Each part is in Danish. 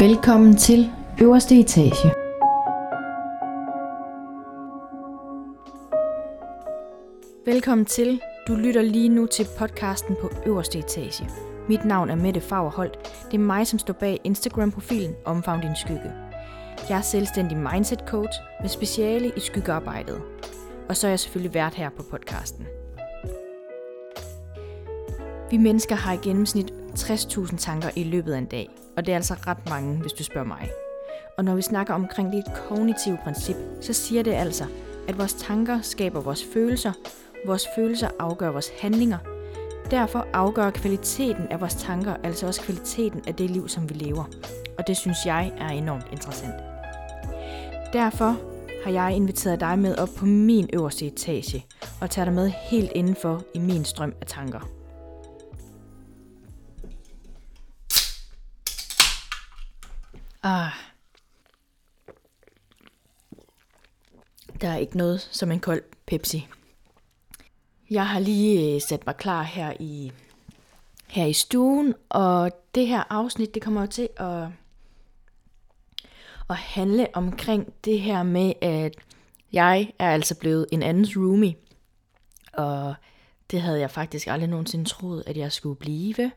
Velkommen til øverste etage. Velkommen til. Du lytter lige nu til podcasten på øverste etage. Mit navn er Mette Fagerholt. Det er mig, som står bag Instagram-profilen Omfavn din skygge. Jeg er selvstændig mindset coach med speciale i skyggearbejdet. Og så er jeg selvfølgelig vært her på podcasten. Vi mennesker har i gennemsnit 60.000 tanker i løbet af en dag, og det er altså ret mange, hvis du spørger mig. Og når vi snakker omkring det kognitive princip, så siger det altså, at vores tanker skaber vores følelser, vores følelser afgør vores handlinger. Derfor afgør kvaliteten af vores tanker altså også kvaliteten af det liv, som vi lever. Og det synes jeg er enormt interessant. Derfor har jeg inviteret dig med op på min øverste etage og tager dig med helt indenfor i min strøm af tanker. Ah. Der er ikke noget som en kold Pepsi. Jeg har lige øh, sat mig klar her i her i stuen, og det her afsnit, det kommer jo til at, at handle omkring det her med, at jeg er altså blevet en andens roomie, og det havde jeg faktisk aldrig nogensinde troet, at jeg skulle blive,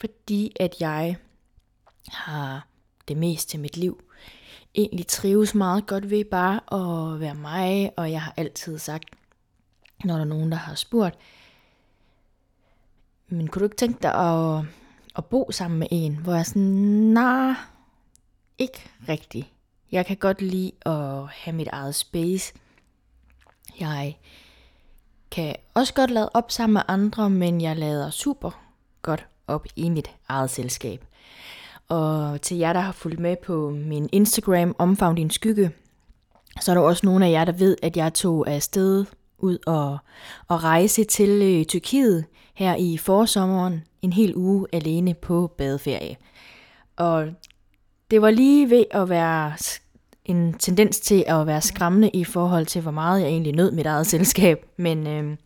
fordi at jeg har det meste af mit liv egentlig trives meget godt ved bare at være mig, og jeg har altid sagt, når der er nogen, der har spurgt, men kunne du ikke tænke dig at, at bo sammen med en, hvor jeg sådan, nej, ikke rigtigt. Jeg kan godt lide at have mit eget space. Jeg kan også godt lade op sammen med andre, men jeg lader super godt op i mit eget selskab. Og til jer, der har fulgt med på min Instagram, Omfavn din skygge, så er der også nogle af jer, der ved, at jeg tog afsted ud og, og rejse til øh, Tyrkiet her i forsommeren. En hel uge alene på badeferie. Og det var lige ved at være en tendens til at være skræmmende i forhold til, hvor meget jeg egentlig nød mit eget selskab. Men, øh,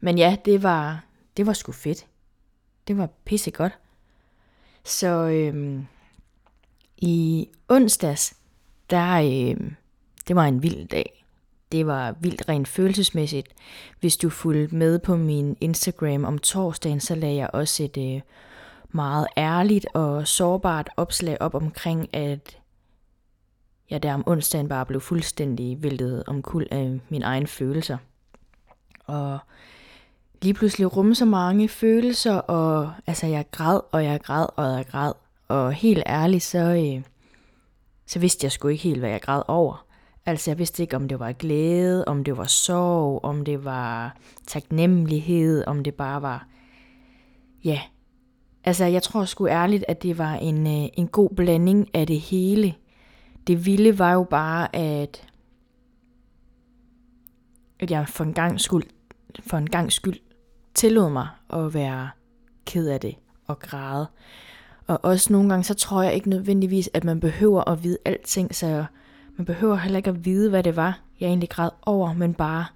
men ja, det var, det var sgu fedt. Det var pisse godt. Så øhm, i onsdags, der, øhm, det var en vild dag. Det var vildt rent følelsesmæssigt. Hvis du fulgte med på min Instagram om torsdagen, så lagde jeg også et øh, meget ærligt og sårbart opslag op omkring, at jeg der om onsdagen bare blev fuldstændig væltet omkuld af mine egne følelser. Og lige pludselig rumme så mange følelser, og altså jeg græd, og jeg græd, og jeg græd. Og helt ærligt, så, øh, så vidste jeg sgu ikke helt, hvad jeg græd over. Altså jeg vidste ikke, om det var glæde, om det var sorg, om det var taknemmelighed, om det bare var, ja. Altså jeg tror sgu ærligt, at det var en, øh, en god blanding af det hele. Det vilde var jo bare, at, at jeg for en gang skulle for en gang skyld tillod mig at være ked af det og græde. Og også nogle gange, så tror jeg ikke nødvendigvis, at man behøver at vide alting, så man behøver heller ikke at vide, hvad det var, jeg egentlig græd over, men bare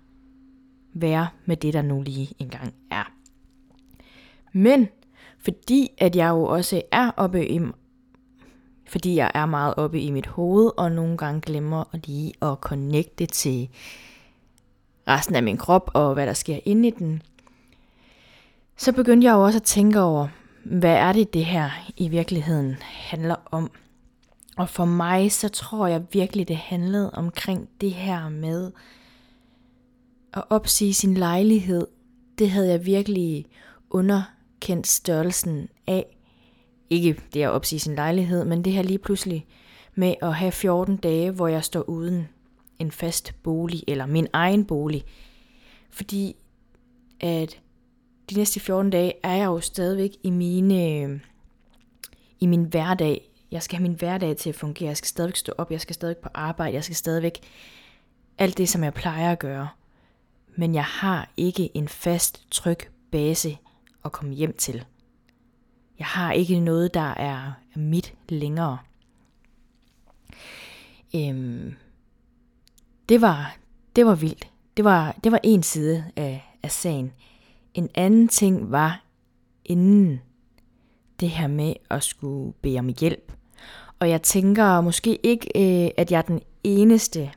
være med det, der nu lige engang er. Men fordi at jeg jo også er oppe i fordi jeg er meget oppe i mit hoved, og nogle gange glemmer at lige at connecte til resten af min krop, og hvad der sker inde i den, så begyndte jeg jo også at tænke over, hvad er det, det her i virkeligheden handler om? Og for mig, så tror jeg virkelig, det handlede omkring det her med at opsige sin lejlighed. Det havde jeg virkelig underkendt størrelsen af. Ikke det at opsige sin lejlighed, men det her lige pludselig med at have 14 dage, hvor jeg står uden en fast bolig, eller min egen bolig. Fordi at de næste 14 dage er jeg jo stadigvæk i mine, i min hverdag. Jeg skal have min hverdag til at fungere. Jeg skal stadigvæk stå op. Jeg skal stadigvæk på arbejde. Jeg skal stadigvæk alt det, som jeg plejer at gøre. Men jeg har ikke en fast, tryg base at komme hjem til. Jeg har ikke noget, der er mit længere. Øhm, det var, det var vildt. Det var, det var en side af, af sagen. En anden ting var inden det her med at skulle bede om hjælp. Og jeg tænker måske ikke, øh, at jeg er den eneste,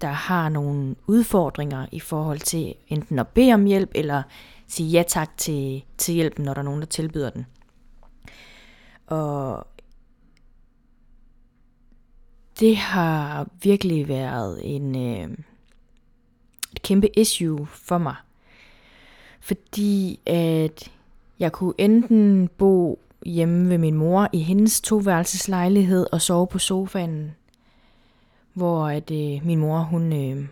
der har nogle udfordringer i forhold til enten at bede om hjælp, eller sige ja tak til, til hjælpen, når der er nogen, der tilbyder den. Og det har virkelig været en, øh, et kæmpe issue for mig. Fordi at jeg kunne enten bo hjemme ved min mor i hendes toværelseslejlighed og sove på sofaen, hvor at, øh, min mor, hun, øh,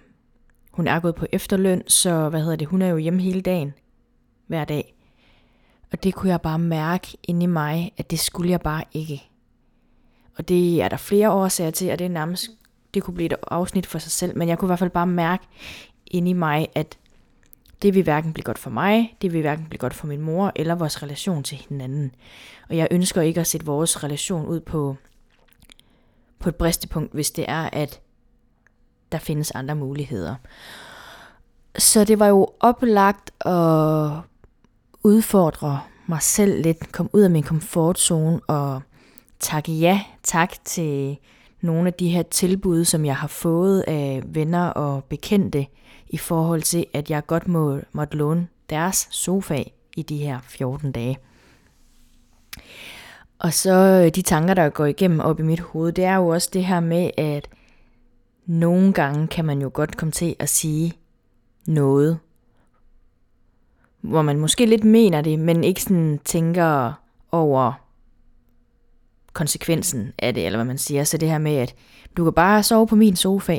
hun er gået på efterløn, så hvad hedder det, hun er jo hjemme hele dagen, hver dag. Og det kunne jeg bare mærke inde i mig, at det skulle jeg bare ikke. Og det er der flere årsager til, og det er nærmest, det kunne blive et afsnit for sig selv, men jeg kunne i hvert fald bare mærke inde i mig, at det vil hverken blive godt for mig, det vil hverken blive godt for min mor, eller vores relation til hinanden. Og jeg ønsker ikke at sætte vores relation ud på, på et bristepunkt, hvis det er, at der findes andre muligheder. Så det var jo oplagt at udfordre mig selv lidt, komme ud af min komfortzone og takke ja tak til nogle af de her tilbud, som jeg har fået af venner og bekendte i forhold til, at jeg godt må, måtte låne deres sofa i de her 14 dage. Og så øh, de tanker, der går igennem op i mit hoved, det er jo også det her med, at nogle gange kan man jo godt komme til at sige noget, hvor man måske lidt mener det, men ikke sådan tænker over konsekvensen af det, eller hvad man siger. Så det her med, at du kan bare sove på min sofa,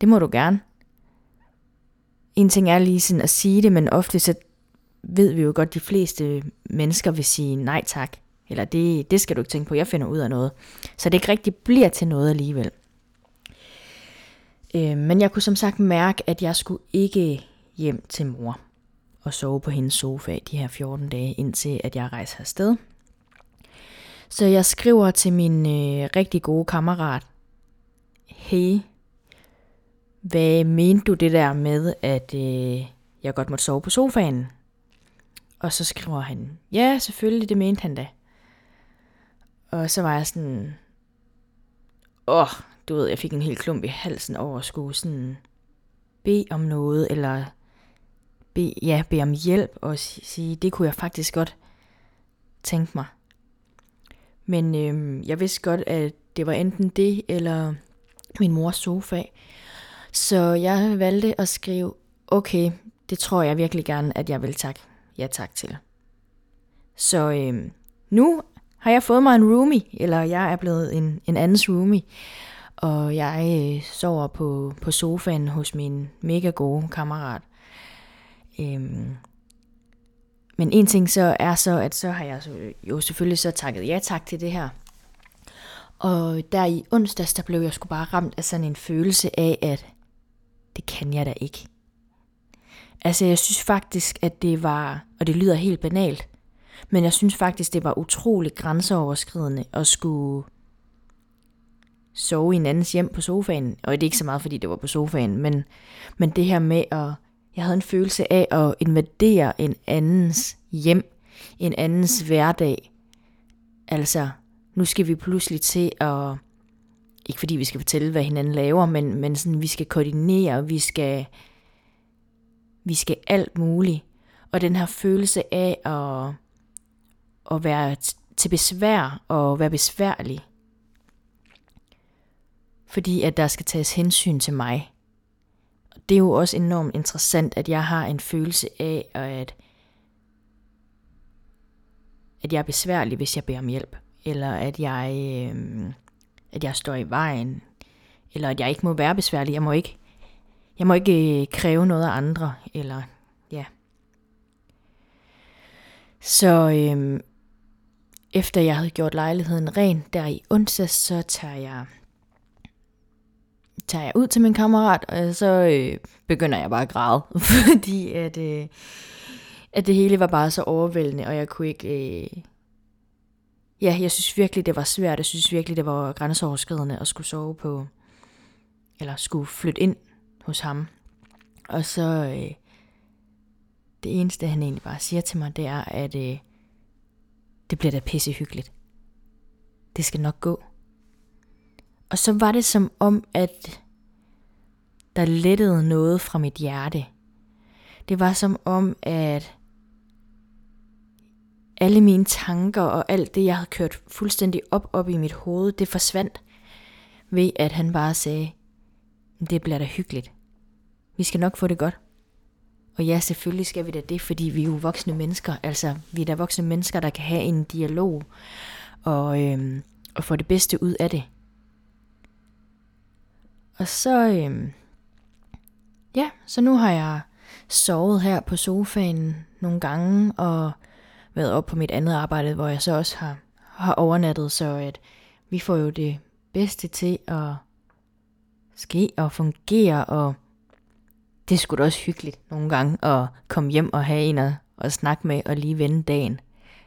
det må du gerne. En ting er lige sådan at sige det, men ofte så ved vi jo godt, at de fleste mennesker vil sige nej tak. Eller det, det skal du ikke tænke på, jeg finder ud af noget. Så det ikke rigtig bliver til noget alligevel. Øh, men jeg kunne som sagt mærke, at jeg skulle ikke hjem til mor og sove på hendes sofa de her 14 dage, indtil at jeg rejser afsted. Så jeg skriver til min øh, rigtig gode kammerat, hey, hvad mente du det der med, at øh, jeg godt måtte sove på sofaen? Og så skriver han, ja, selvfølgelig, det mente han da. Og så var jeg sådan, åh, du ved, jeg fik en helt klump i halsen over at skulle sådan bede om noget, eller be, ja, bede om hjælp, og sige, det kunne jeg faktisk godt tænke mig. Men øhm, jeg vidste godt, at det var enten det, eller min mors sofa. Så jeg valgte at skrive, okay, det tror jeg virkelig gerne, at jeg vil tak. Ja tak til. Så øhm, nu har jeg fået mig en roomie, eller jeg er blevet en, en andens roomie. Og jeg øh, sover på, på sofaen hos min mega gode kammerat. Øhm, men en ting så er så, at så har jeg jo selvfølgelig så takket ja tak til det her. Og der i onsdags, der blev jeg sgu bare ramt af sådan en følelse af, at det kan jeg da ikke. Altså jeg synes faktisk, at det var, og det lyder helt banalt, men jeg synes faktisk, det var utroligt grænseoverskridende at skulle sove i en andens hjem på sofaen. Og det er ikke så meget, fordi det var på sofaen, men, men det her med at jeg havde en følelse af at invadere en andens hjem, en andens hverdag. Altså, nu skal vi pludselig til at, ikke fordi vi skal fortælle, hvad hinanden laver, men, men sådan, vi skal koordinere, vi skal, vi skal alt muligt. Og den her følelse af at, at være til besvær og være besværlig. Fordi at der skal tages hensyn til mig det er jo også enormt interessant, at jeg har en følelse af, at, at jeg er besværlig, hvis jeg beder om hjælp. Eller at jeg, øh, at jeg står i vejen. Eller at jeg ikke må være besværlig. Jeg må ikke, jeg må ikke øh, kræve noget af andre. Eller ja. Så øhm, efter jeg havde gjort lejligheden ren der i onsdag, så tager jeg tager jeg ud til min kammerat, og så øh, begynder jeg bare at græde, fordi at, øh, at det hele var bare så overvældende, og jeg kunne ikke... Øh, ja, jeg synes virkelig, det var svært. Jeg synes virkelig, det var grænseoverskridende at skulle sove på, eller skulle flytte ind hos ham. Og så øh, det eneste, han egentlig bare siger til mig, det er, at øh, det bliver da pissehyggeligt. Det skal nok gå. Og så var det som om, at der lettede noget fra mit hjerte. Det var som om, at alle mine tanker og alt det, jeg havde kørt fuldstændig op op i mit hoved, det forsvandt ved, at han bare sagde, det bliver da hyggeligt. Vi skal nok få det godt. Og ja, selvfølgelig skal vi da det, fordi vi er jo voksne mennesker. Altså, vi er da voksne mennesker, der kan have en dialog og, øhm, og få det bedste ud af det. Og så, øhm, ja, så nu har jeg sovet her på sofaen nogle gange, og været op på mit andet arbejde, hvor jeg så også har, har overnattet, så at vi får jo det bedste til at ske og fungere, og det skulle da også hyggeligt nogle gange at komme hjem og have en at, at snakke med og lige vende dagen.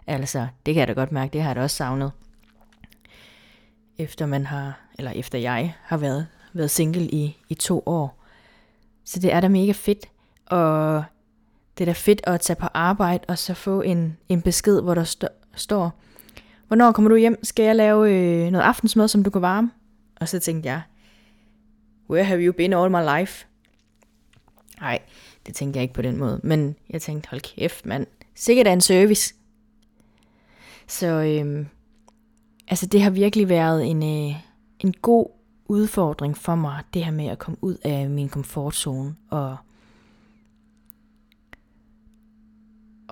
Altså, det kan jeg da godt mærke, det har jeg da også savnet. Efter man har, eller efter jeg har været, været single i, i to år. Så det er da mega fedt, og det er da fedt at tage på arbejde og så få en, en besked, hvor der st- står, hvornår kommer du hjem? Skal jeg lave øh, noget aftensmad, som du kan varme? Og så tænkte jeg, where have you been all my life? Nej, det tænkte jeg ikke på den måde. Men jeg tænkte, hold kæft mand, sikkert er en service. Så øhm, altså det har virkelig været en, øh, en god udfordring for mig, det her med at komme ud af min komfortzone og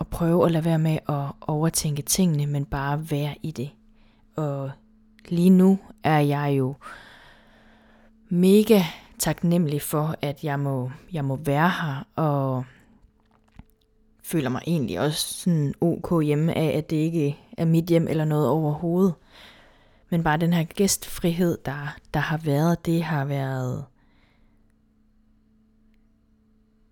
og prøve at lade være med at overtænke tingene, men bare være i det. Og lige nu er jeg jo mega taknemmelig for, at jeg må, jeg må være her, og føler mig egentlig også sådan ok hjemme af, at det ikke er mit hjem eller noget overhovedet. Men bare den her gæstfrihed, der, der har været, det har været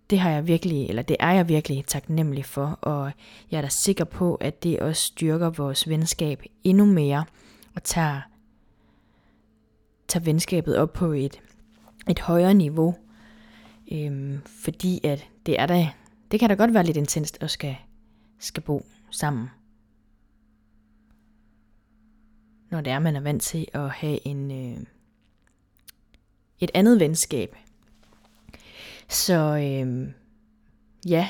det har jeg virkelig, eller det er jeg virkelig taknemmelig for, og jeg er da sikker på, at det også styrker vores venskab endnu mere, og tager, tager venskabet op på et, et højere niveau, øhm, fordi at det er da, det kan da godt være lidt intenst at skal, skal bo sammen. Når det er, man er vant til at have en, øh, et andet venskab, så øh, ja,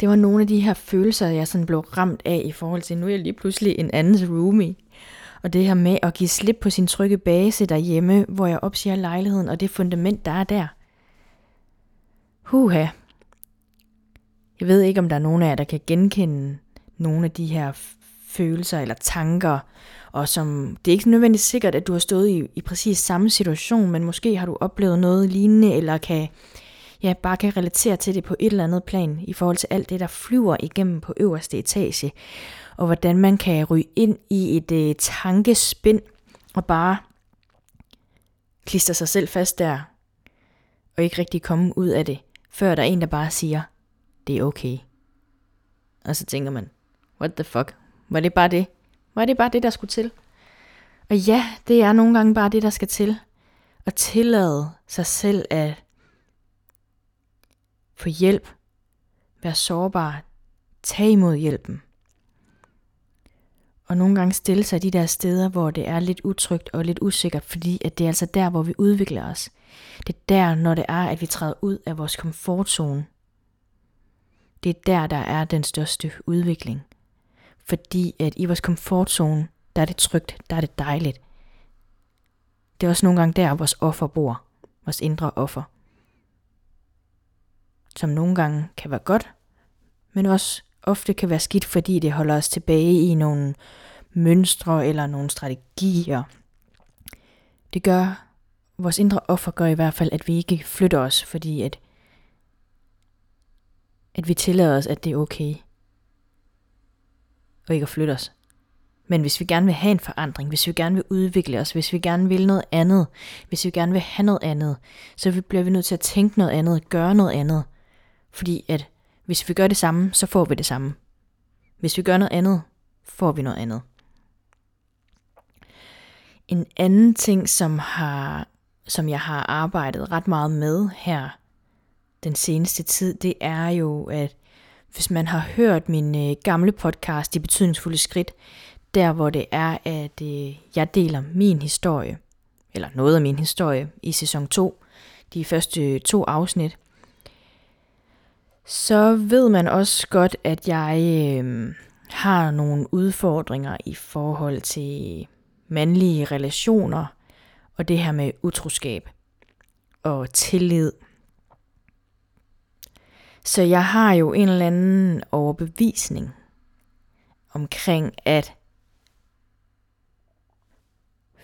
det var nogle af de her følelser, jeg sådan blev ramt af i forhold til, nu er jeg lige pludselig en andens roomie. Og det her med at give slip på sin trygge base derhjemme, hvor jeg opsiger lejligheden og det fundament, der er der. Huha. Jeg ved ikke, om der er nogen af jer, der kan genkende nogle af de her følelser eller tanker, og som det er ikke nødvendigvis sikkert, at du har stået i, i præcis samme situation, men måske har du oplevet noget lignende, eller kan, ja, bare kan relatere til det på et eller andet plan, i forhold til alt det, der flyver igennem på øverste etage, og hvordan man kan ryge ind i et øh, tankespind, og bare klister sig selv fast der, og ikke rigtig komme ud af det, før der er en, der bare siger, det er okay. Og så tænker man, what the fuck, var det bare det? Var det bare det, der skulle til? Og ja, det er nogle gange bare det, der skal til. At tillade sig selv at få hjælp, være sårbar, tage imod hjælpen. Og nogle gange stille sig de der steder, hvor det er lidt utrygt og lidt usikkert, fordi at det er altså der, hvor vi udvikler os. Det er der, når det er, at vi træder ud af vores komfortzone. Det er der, der er den største udvikling. Fordi at i vores komfortzone, der er det trygt, der er det dejligt. Det er også nogle gange der, vores offer bor. Vores indre offer. Som nogle gange kan være godt, men også ofte kan være skidt, fordi det holder os tilbage i nogle mønstre eller nogle strategier. Det gør, vores indre offer gør i hvert fald, at vi ikke flytter os, fordi at, at vi tillader os, at det er okay og ikke at flytte os. Men hvis vi gerne vil have en forandring, hvis vi gerne vil udvikle os, hvis vi gerne vil noget andet, hvis vi gerne vil have noget andet, så bliver vi nødt til at tænke noget andet, gøre noget andet. Fordi at hvis vi gør det samme, så får vi det samme. Hvis vi gør noget andet, får vi noget andet. En anden ting, som, har, som jeg har arbejdet ret meget med her den seneste tid, det er jo, at hvis man har hørt min øh, gamle podcast, De Betydningsfulde Skridt, der hvor det er, at øh, jeg deler min historie, eller noget af min historie, i sæson 2, de første øh, to afsnit, så ved man også godt, at jeg øh, har nogle udfordringer i forhold til mandlige relationer, og det her med utroskab og tillid. Så jeg har jo en eller anden overbevisning omkring, at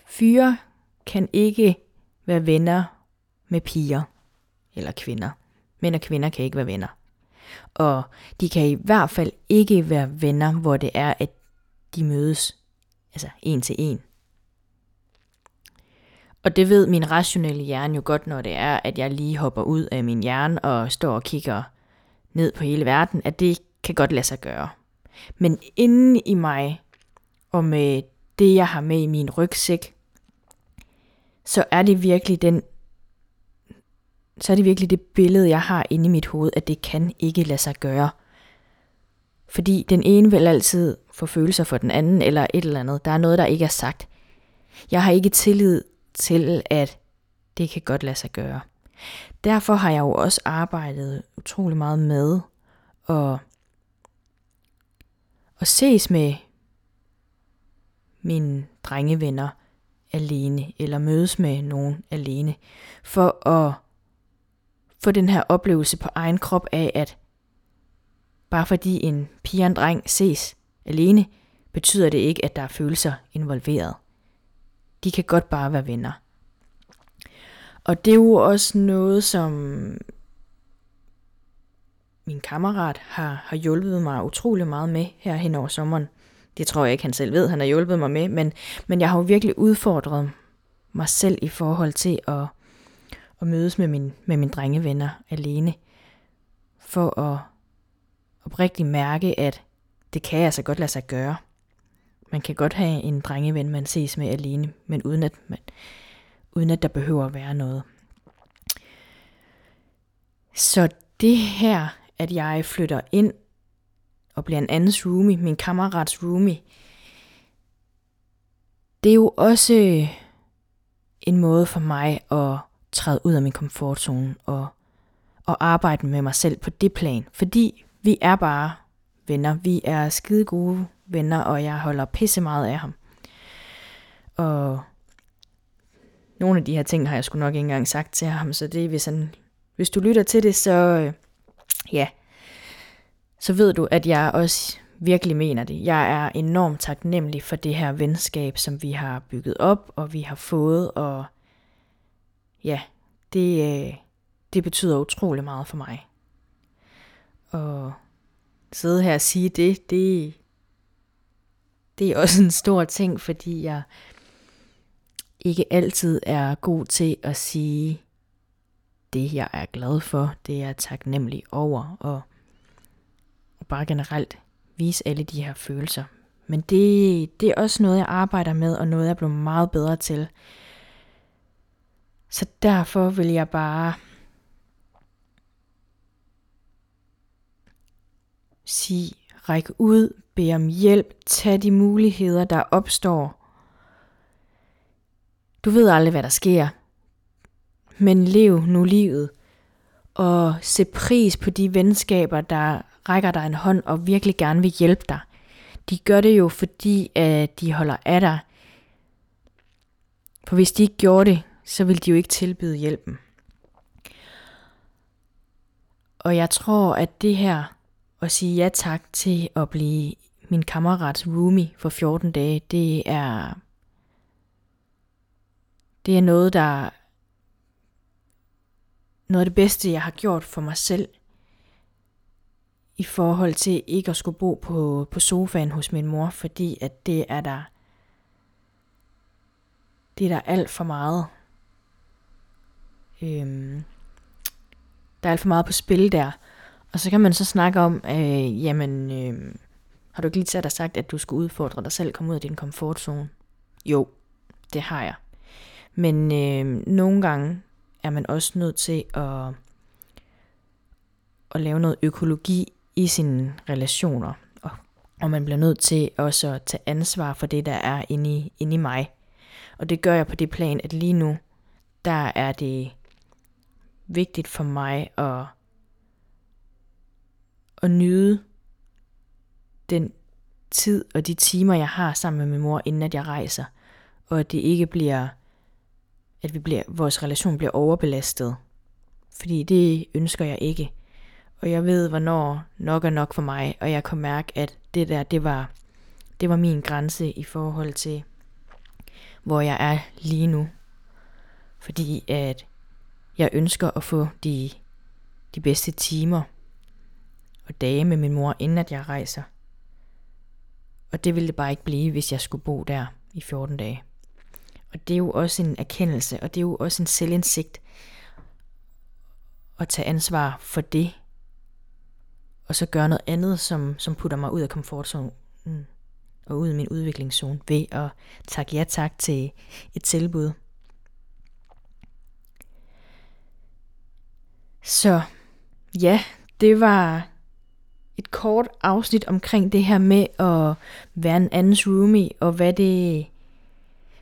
fyre kan ikke være venner med piger eller kvinder. Mænd og kvinder kan ikke være venner. Og de kan i hvert fald ikke være venner, hvor det er, at de mødes altså en til en. Og det ved min rationelle hjerne jo godt, når det er, at jeg lige hopper ud af min hjerne og står og kigger ned på hele verden, at det kan godt lade sig gøre. Men inden i mig, og med det, jeg har med i min rygsæk, så er det virkelig den så er det virkelig det billede, jeg har inde i mit hoved, at det kan ikke lade sig gøre. Fordi den ene vil altid få følelser for den anden, eller et eller andet. Der er noget, der ikke er sagt. Jeg har ikke tillid til, at det kan godt lade sig gøre. Derfor har jeg jo også arbejdet utrolig meget med at, at ses med mine drengevenner alene, eller mødes med nogen alene, for at få den her oplevelse på egen krop af, at bare fordi en pige og en dreng ses alene, betyder det ikke, at der er følelser involveret. De kan godt bare være venner. Og det er jo også noget, som min kammerat har, har hjulpet mig utrolig meget med her hen over sommeren. Det tror jeg ikke, han selv ved, han har hjulpet mig med, men, men jeg har jo virkelig udfordret mig selv i forhold til at, at mødes med, min, med mine drengevenner alene, for at oprigtigt mærke, at det kan altså godt lade sig gøre. Man kan godt have en drengeven, man ses med alene, men uden at, man, uden at der behøver at være noget. Så det her, at jeg flytter ind og bliver en andens roomie, min kammerats roomie, det er jo også en måde for mig at træde ud af min komfortzone og, og arbejde med mig selv på det plan. Fordi vi er bare venner. Vi er skide gode venner, og jeg holder pisse meget af ham. Og nogle af de her ting har jeg sgu nok ikke engang sagt til ham, så det hvis, han, hvis du lytter til det, så øh, ja, så ved du, at jeg også virkelig mener det. Jeg er enormt taknemmelig for det her venskab, som vi har bygget op, og vi har fået, og ja, det, øh, det betyder utrolig meget for mig. Og sidde her og sige det, det, det er også en stor ting, fordi jeg ikke altid er god til at sige det, jeg er glad for, det jeg er taknemmelig over, og, og bare generelt vise alle de her følelser. Men det, det er også noget, jeg arbejder med, og noget, jeg er blevet meget bedre til. Så derfor vil jeg bare sige, række ud, bed om hjælp, tag de muligheder, der opstår. Du ved aldrig, hvad der sker, men lev nu livet, og se pris på de venskaber, der rækker dig en hånd og virkelig gerne vil hjælpe dig. De gør det jo, fordi at de holder af dig. For hvis de ikke gjorde det, så ville de jo ikke tilbyde hjælpen. Og jeg tror, at det her at sige ja tak til at blive min kammerats roomie for 14 dage, det er det er noget, der noget af det bedste, jeg har gjort for mig selv i forhold til ikke at skulle bo på, på sofaen hos min mor, fordi at det er der det er der alt for meget. Øhm, der er alt for meget på spil der. Og så kan man så snakke om, øh, jamen, øh, har du ikke lige til dig sagt, at du skulle udfordre dig selv, komme ud af din komfortzone? Jo, det har jeg. Men øh, nogle gange er man også nødt til at, at lave noget økologi i sine relationer. Og, og man bliver nødt til også at tage ansvar for det, der er inde i, inde i mig. Og det gør jeg på det plan, at lige nu, der er det vigtigt for mig at, at nyde den tid og de timer, jeg har sammen med min mor, inden at jeg rejser. Og at det ikke bliver, at vi bliver, vores relation bliver overbelastet. Fordi det ønsker jeg ikke. Og jeg ved, hvornår nok er nok for mig, og jeg kan mærke, at det der, det var, det var min grænse i forhold til, hvor jeg er lige nu. Fordi at jeg ønsker at få de, de bedste timer og dage med min mor, inden at jeg rejser. Og det ville det bare ikke blive, hvis jeg skulle bo der i 14 dage. Og det er jo også en erkendelse, og det er jo også en selvindsigt at tage ansvar for det, og så gøre noget andet, som, som putter mig ud af komfortzonen og ud af min udviklingszone ved at takke ja tak til et tilbud. Så ja, det var et kort afsnit omkring det her med at være en andens roomie, og hvad det,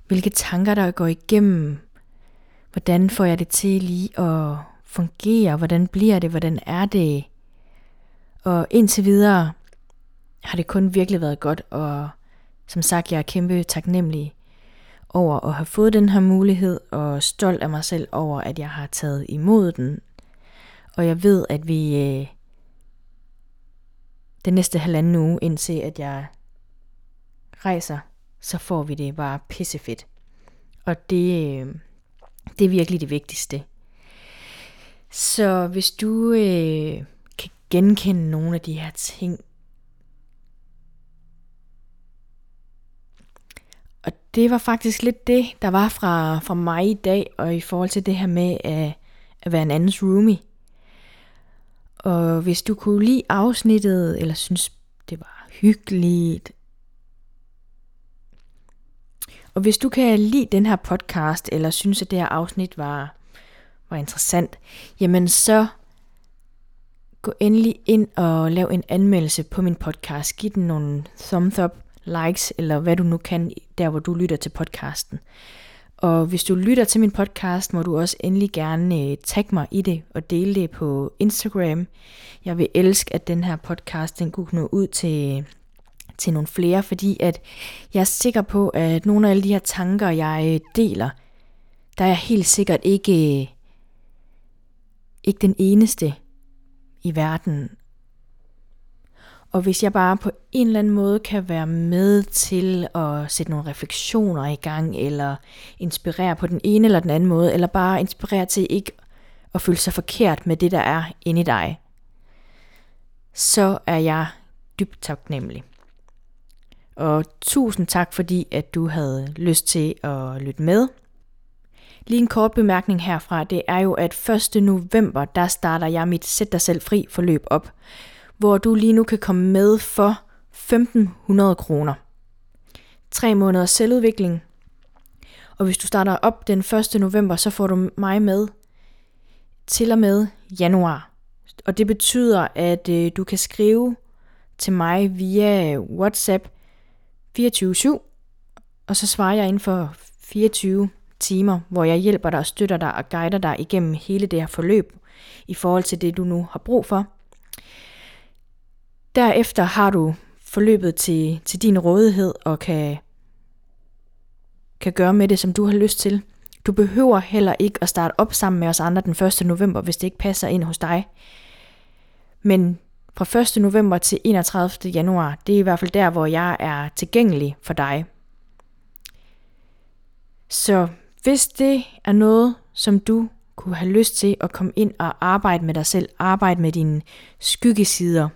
hvilke tanker der går igennem, hvordan får jeg det til lige at fungere, hvordan bliver det, hvordan er det. Og indtil videre har det kun virkelig været godt, og som sagt, jeg er kæmpe taknemmelig over at have fået den her mulighed, og stolt af mig selv over, at jeg har taget imod den. Og jeg ved, at vi øh, den næste halvanden uge, indtil at jeg rejser, så får vi det bare pissefedt. Og det, øh, det er virkelig det vigtigste. Så hvis du øh, kan genkende nogle af de her ting, og det var faktisk lidt det, der var fra, fra mig i dag, og i forhold til det her med at, at være en andens roomie. Og hvis du kunne lide afsnittet, eller synes det var hyggeligt, og hvis du kan lide den her podcast, eller synes at det her afsnit var, var interessant, jamen så gå endelig ind og lav en anmeldelse på min podcast. Giv den nogle thumbs up, likes, eller hvad du nu kan, der hvor du lytter til podcasten. Og hvis du lytter til min podcast, må du også endelig gerne øh, tagge mig i det og dele det på Instagram. Jeg vil elske, at den her podcast den kunne nå ud til, til nogle flere, fordi at jeg er sikker på, at nogle af alle de her tanker, jeg øh, deler, der er jeg helt sikkert ikke, øh, ikke den eneste i verden, og hvis jeg bare på en eller anden måde kan være med til at sætte nogle refleksioner i gang, eller inspirere på den ene eller den anden måde, eller bare inspirere til ikke at føle sig forkert med det, der er inde i dig, så er jeg dybt taknemmelig. Og tusind tak, fordi at du havde lyst til at lytte med. Lige en kort bemærkning herfra, det er jo, at 1. november, der starter jeg mit Sæt dig selv fri forløb op hvor du lige nu kan komme med for 1500 kroner. Tre måneders selvudvikling. Og hvis du starter op den 1. november, så får du mig med til og med januar. Og det betyder, at øh, du kan skrive til mig via WhatsApp 24-7, og så svarer jeg inden for 24 timer, hvor jeg hjælper dig og støtter dig og guider dig igennem hele det her forløb i forhold til det, du nu har brug for. Derefter har du forløbet til, til din rådighed og kan, kan gøre med det, som du har lyst til. Du behøver heller ikke at starte op sammen med os andre den 1. november, hvis det ikke passer ind hos dig. Men fra 1. november til 31. januar, det er i hvert fald der, hvor jeg er tilgængelig for dig. Så hvis det er noget, som du kunne have lyst til at komme ind og arbejde med dig selv, arbejde med dine skyggesider,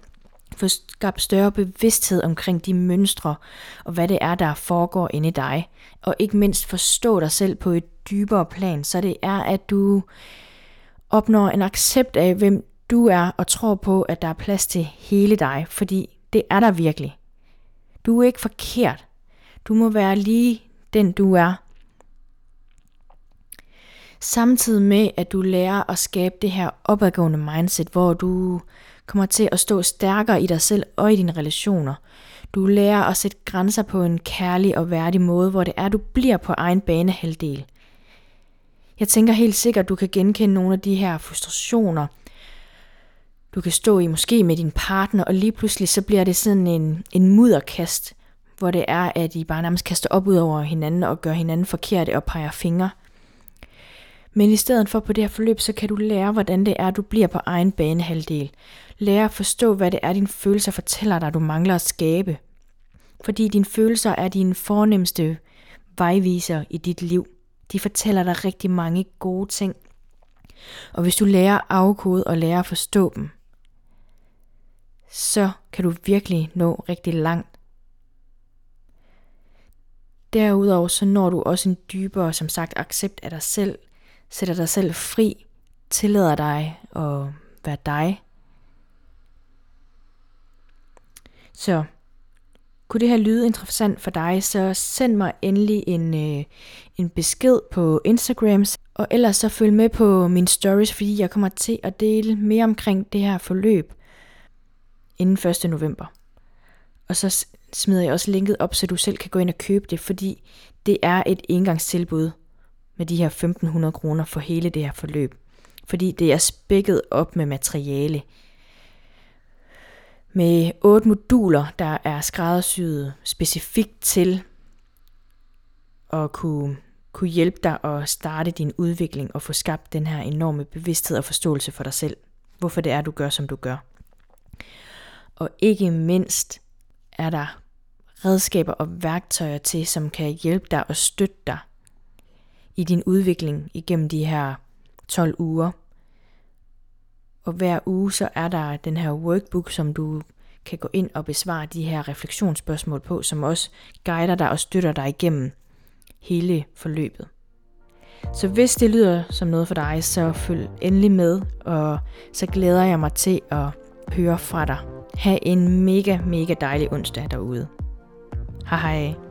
få skabt større bevidsthed omkring de mønstre, og hvad det er, der foregår inde i dig. Og ikke mindst forstå dig selv på et dybere plan, så det er, at du opnår en accept af, hvem du er, og tror på, at der er plads til hele dig, fordi det er der virkelig. Du er ikke forkert. Du må være lige den, du er. Samtidig med, at du lærer at skabe det her opadgående mindset, hvor du kommer til at stå stærkere i dig selv og i dine relationer. Du lærer at sætte grænser på en kærlig og værdig måde, hvor det er, du bliver på egen banehalvdel. Jeg tænker helt sikkert, du kan genkende nogle af de her frustrationer, du kan stå i måske med din partner, og lige pludselig så bliver det sådan en, en mudderkast, hvor det er, at I bare nærmest kaster op ud over hinanden og gør hinanden forkerte og peger fingre. Men i stedet for på det her forløb, så kan du lære, hvordan det er, du bliver på egen banehalvdel. Lære at forstå, hvad det er, dine følelser fortæller dig, du mangler at skabe. Fordi dine følelser er dine fornemmeste vejviser i dit liv. De fortæller dig rigtig mange gode ting. Og hvis du lærer at afkode og lærer at forstå dem, så kan du virkelig nå rigtig langt. Derudover så når du også en dybere, som sagt, accept af dig selv, sætter dig selv fri, tillader dig at være dig. Så kunne det her lyde interessant for dig, så send mig endelig en, øh, en besked på Instagram, og ellers så følg med på mine stories, fordi jeg kommer til at dele mere omkring det her forløb inden 1. november. Og så smider jeg også linket op, så du selv kan gå ind og købe det, fordi det er et engangstilbud med de her 1500 kroner for hele det her forløb. Fordi det er spækket op med materiale. Med otte moduler, der er skræddersyet specifikt til at kunne, kunne hjælpe dig at starte din udvikling og få skabt den her enorme bevidsthed og forståelse for dig selv. Hvorfor det er, du gør, som du gør. Og ikke mindst er der redskaber og værktøjer til, som kan hjælpe dig og støtte dig i din udvikling igennem de her 12 uger. Og hver uge så er der den her workbook, som du kan gå ind og besvare de her refleksionsspørgsmål på, som også guider dig og støtter dig igennem hele forløbet. Så hvis det lyder som noget for dig, så følg endelig med, og så glæder jeg mig til at høre fra dig. Ha' en mega, mega dejlig onsdag derude. Hej hej.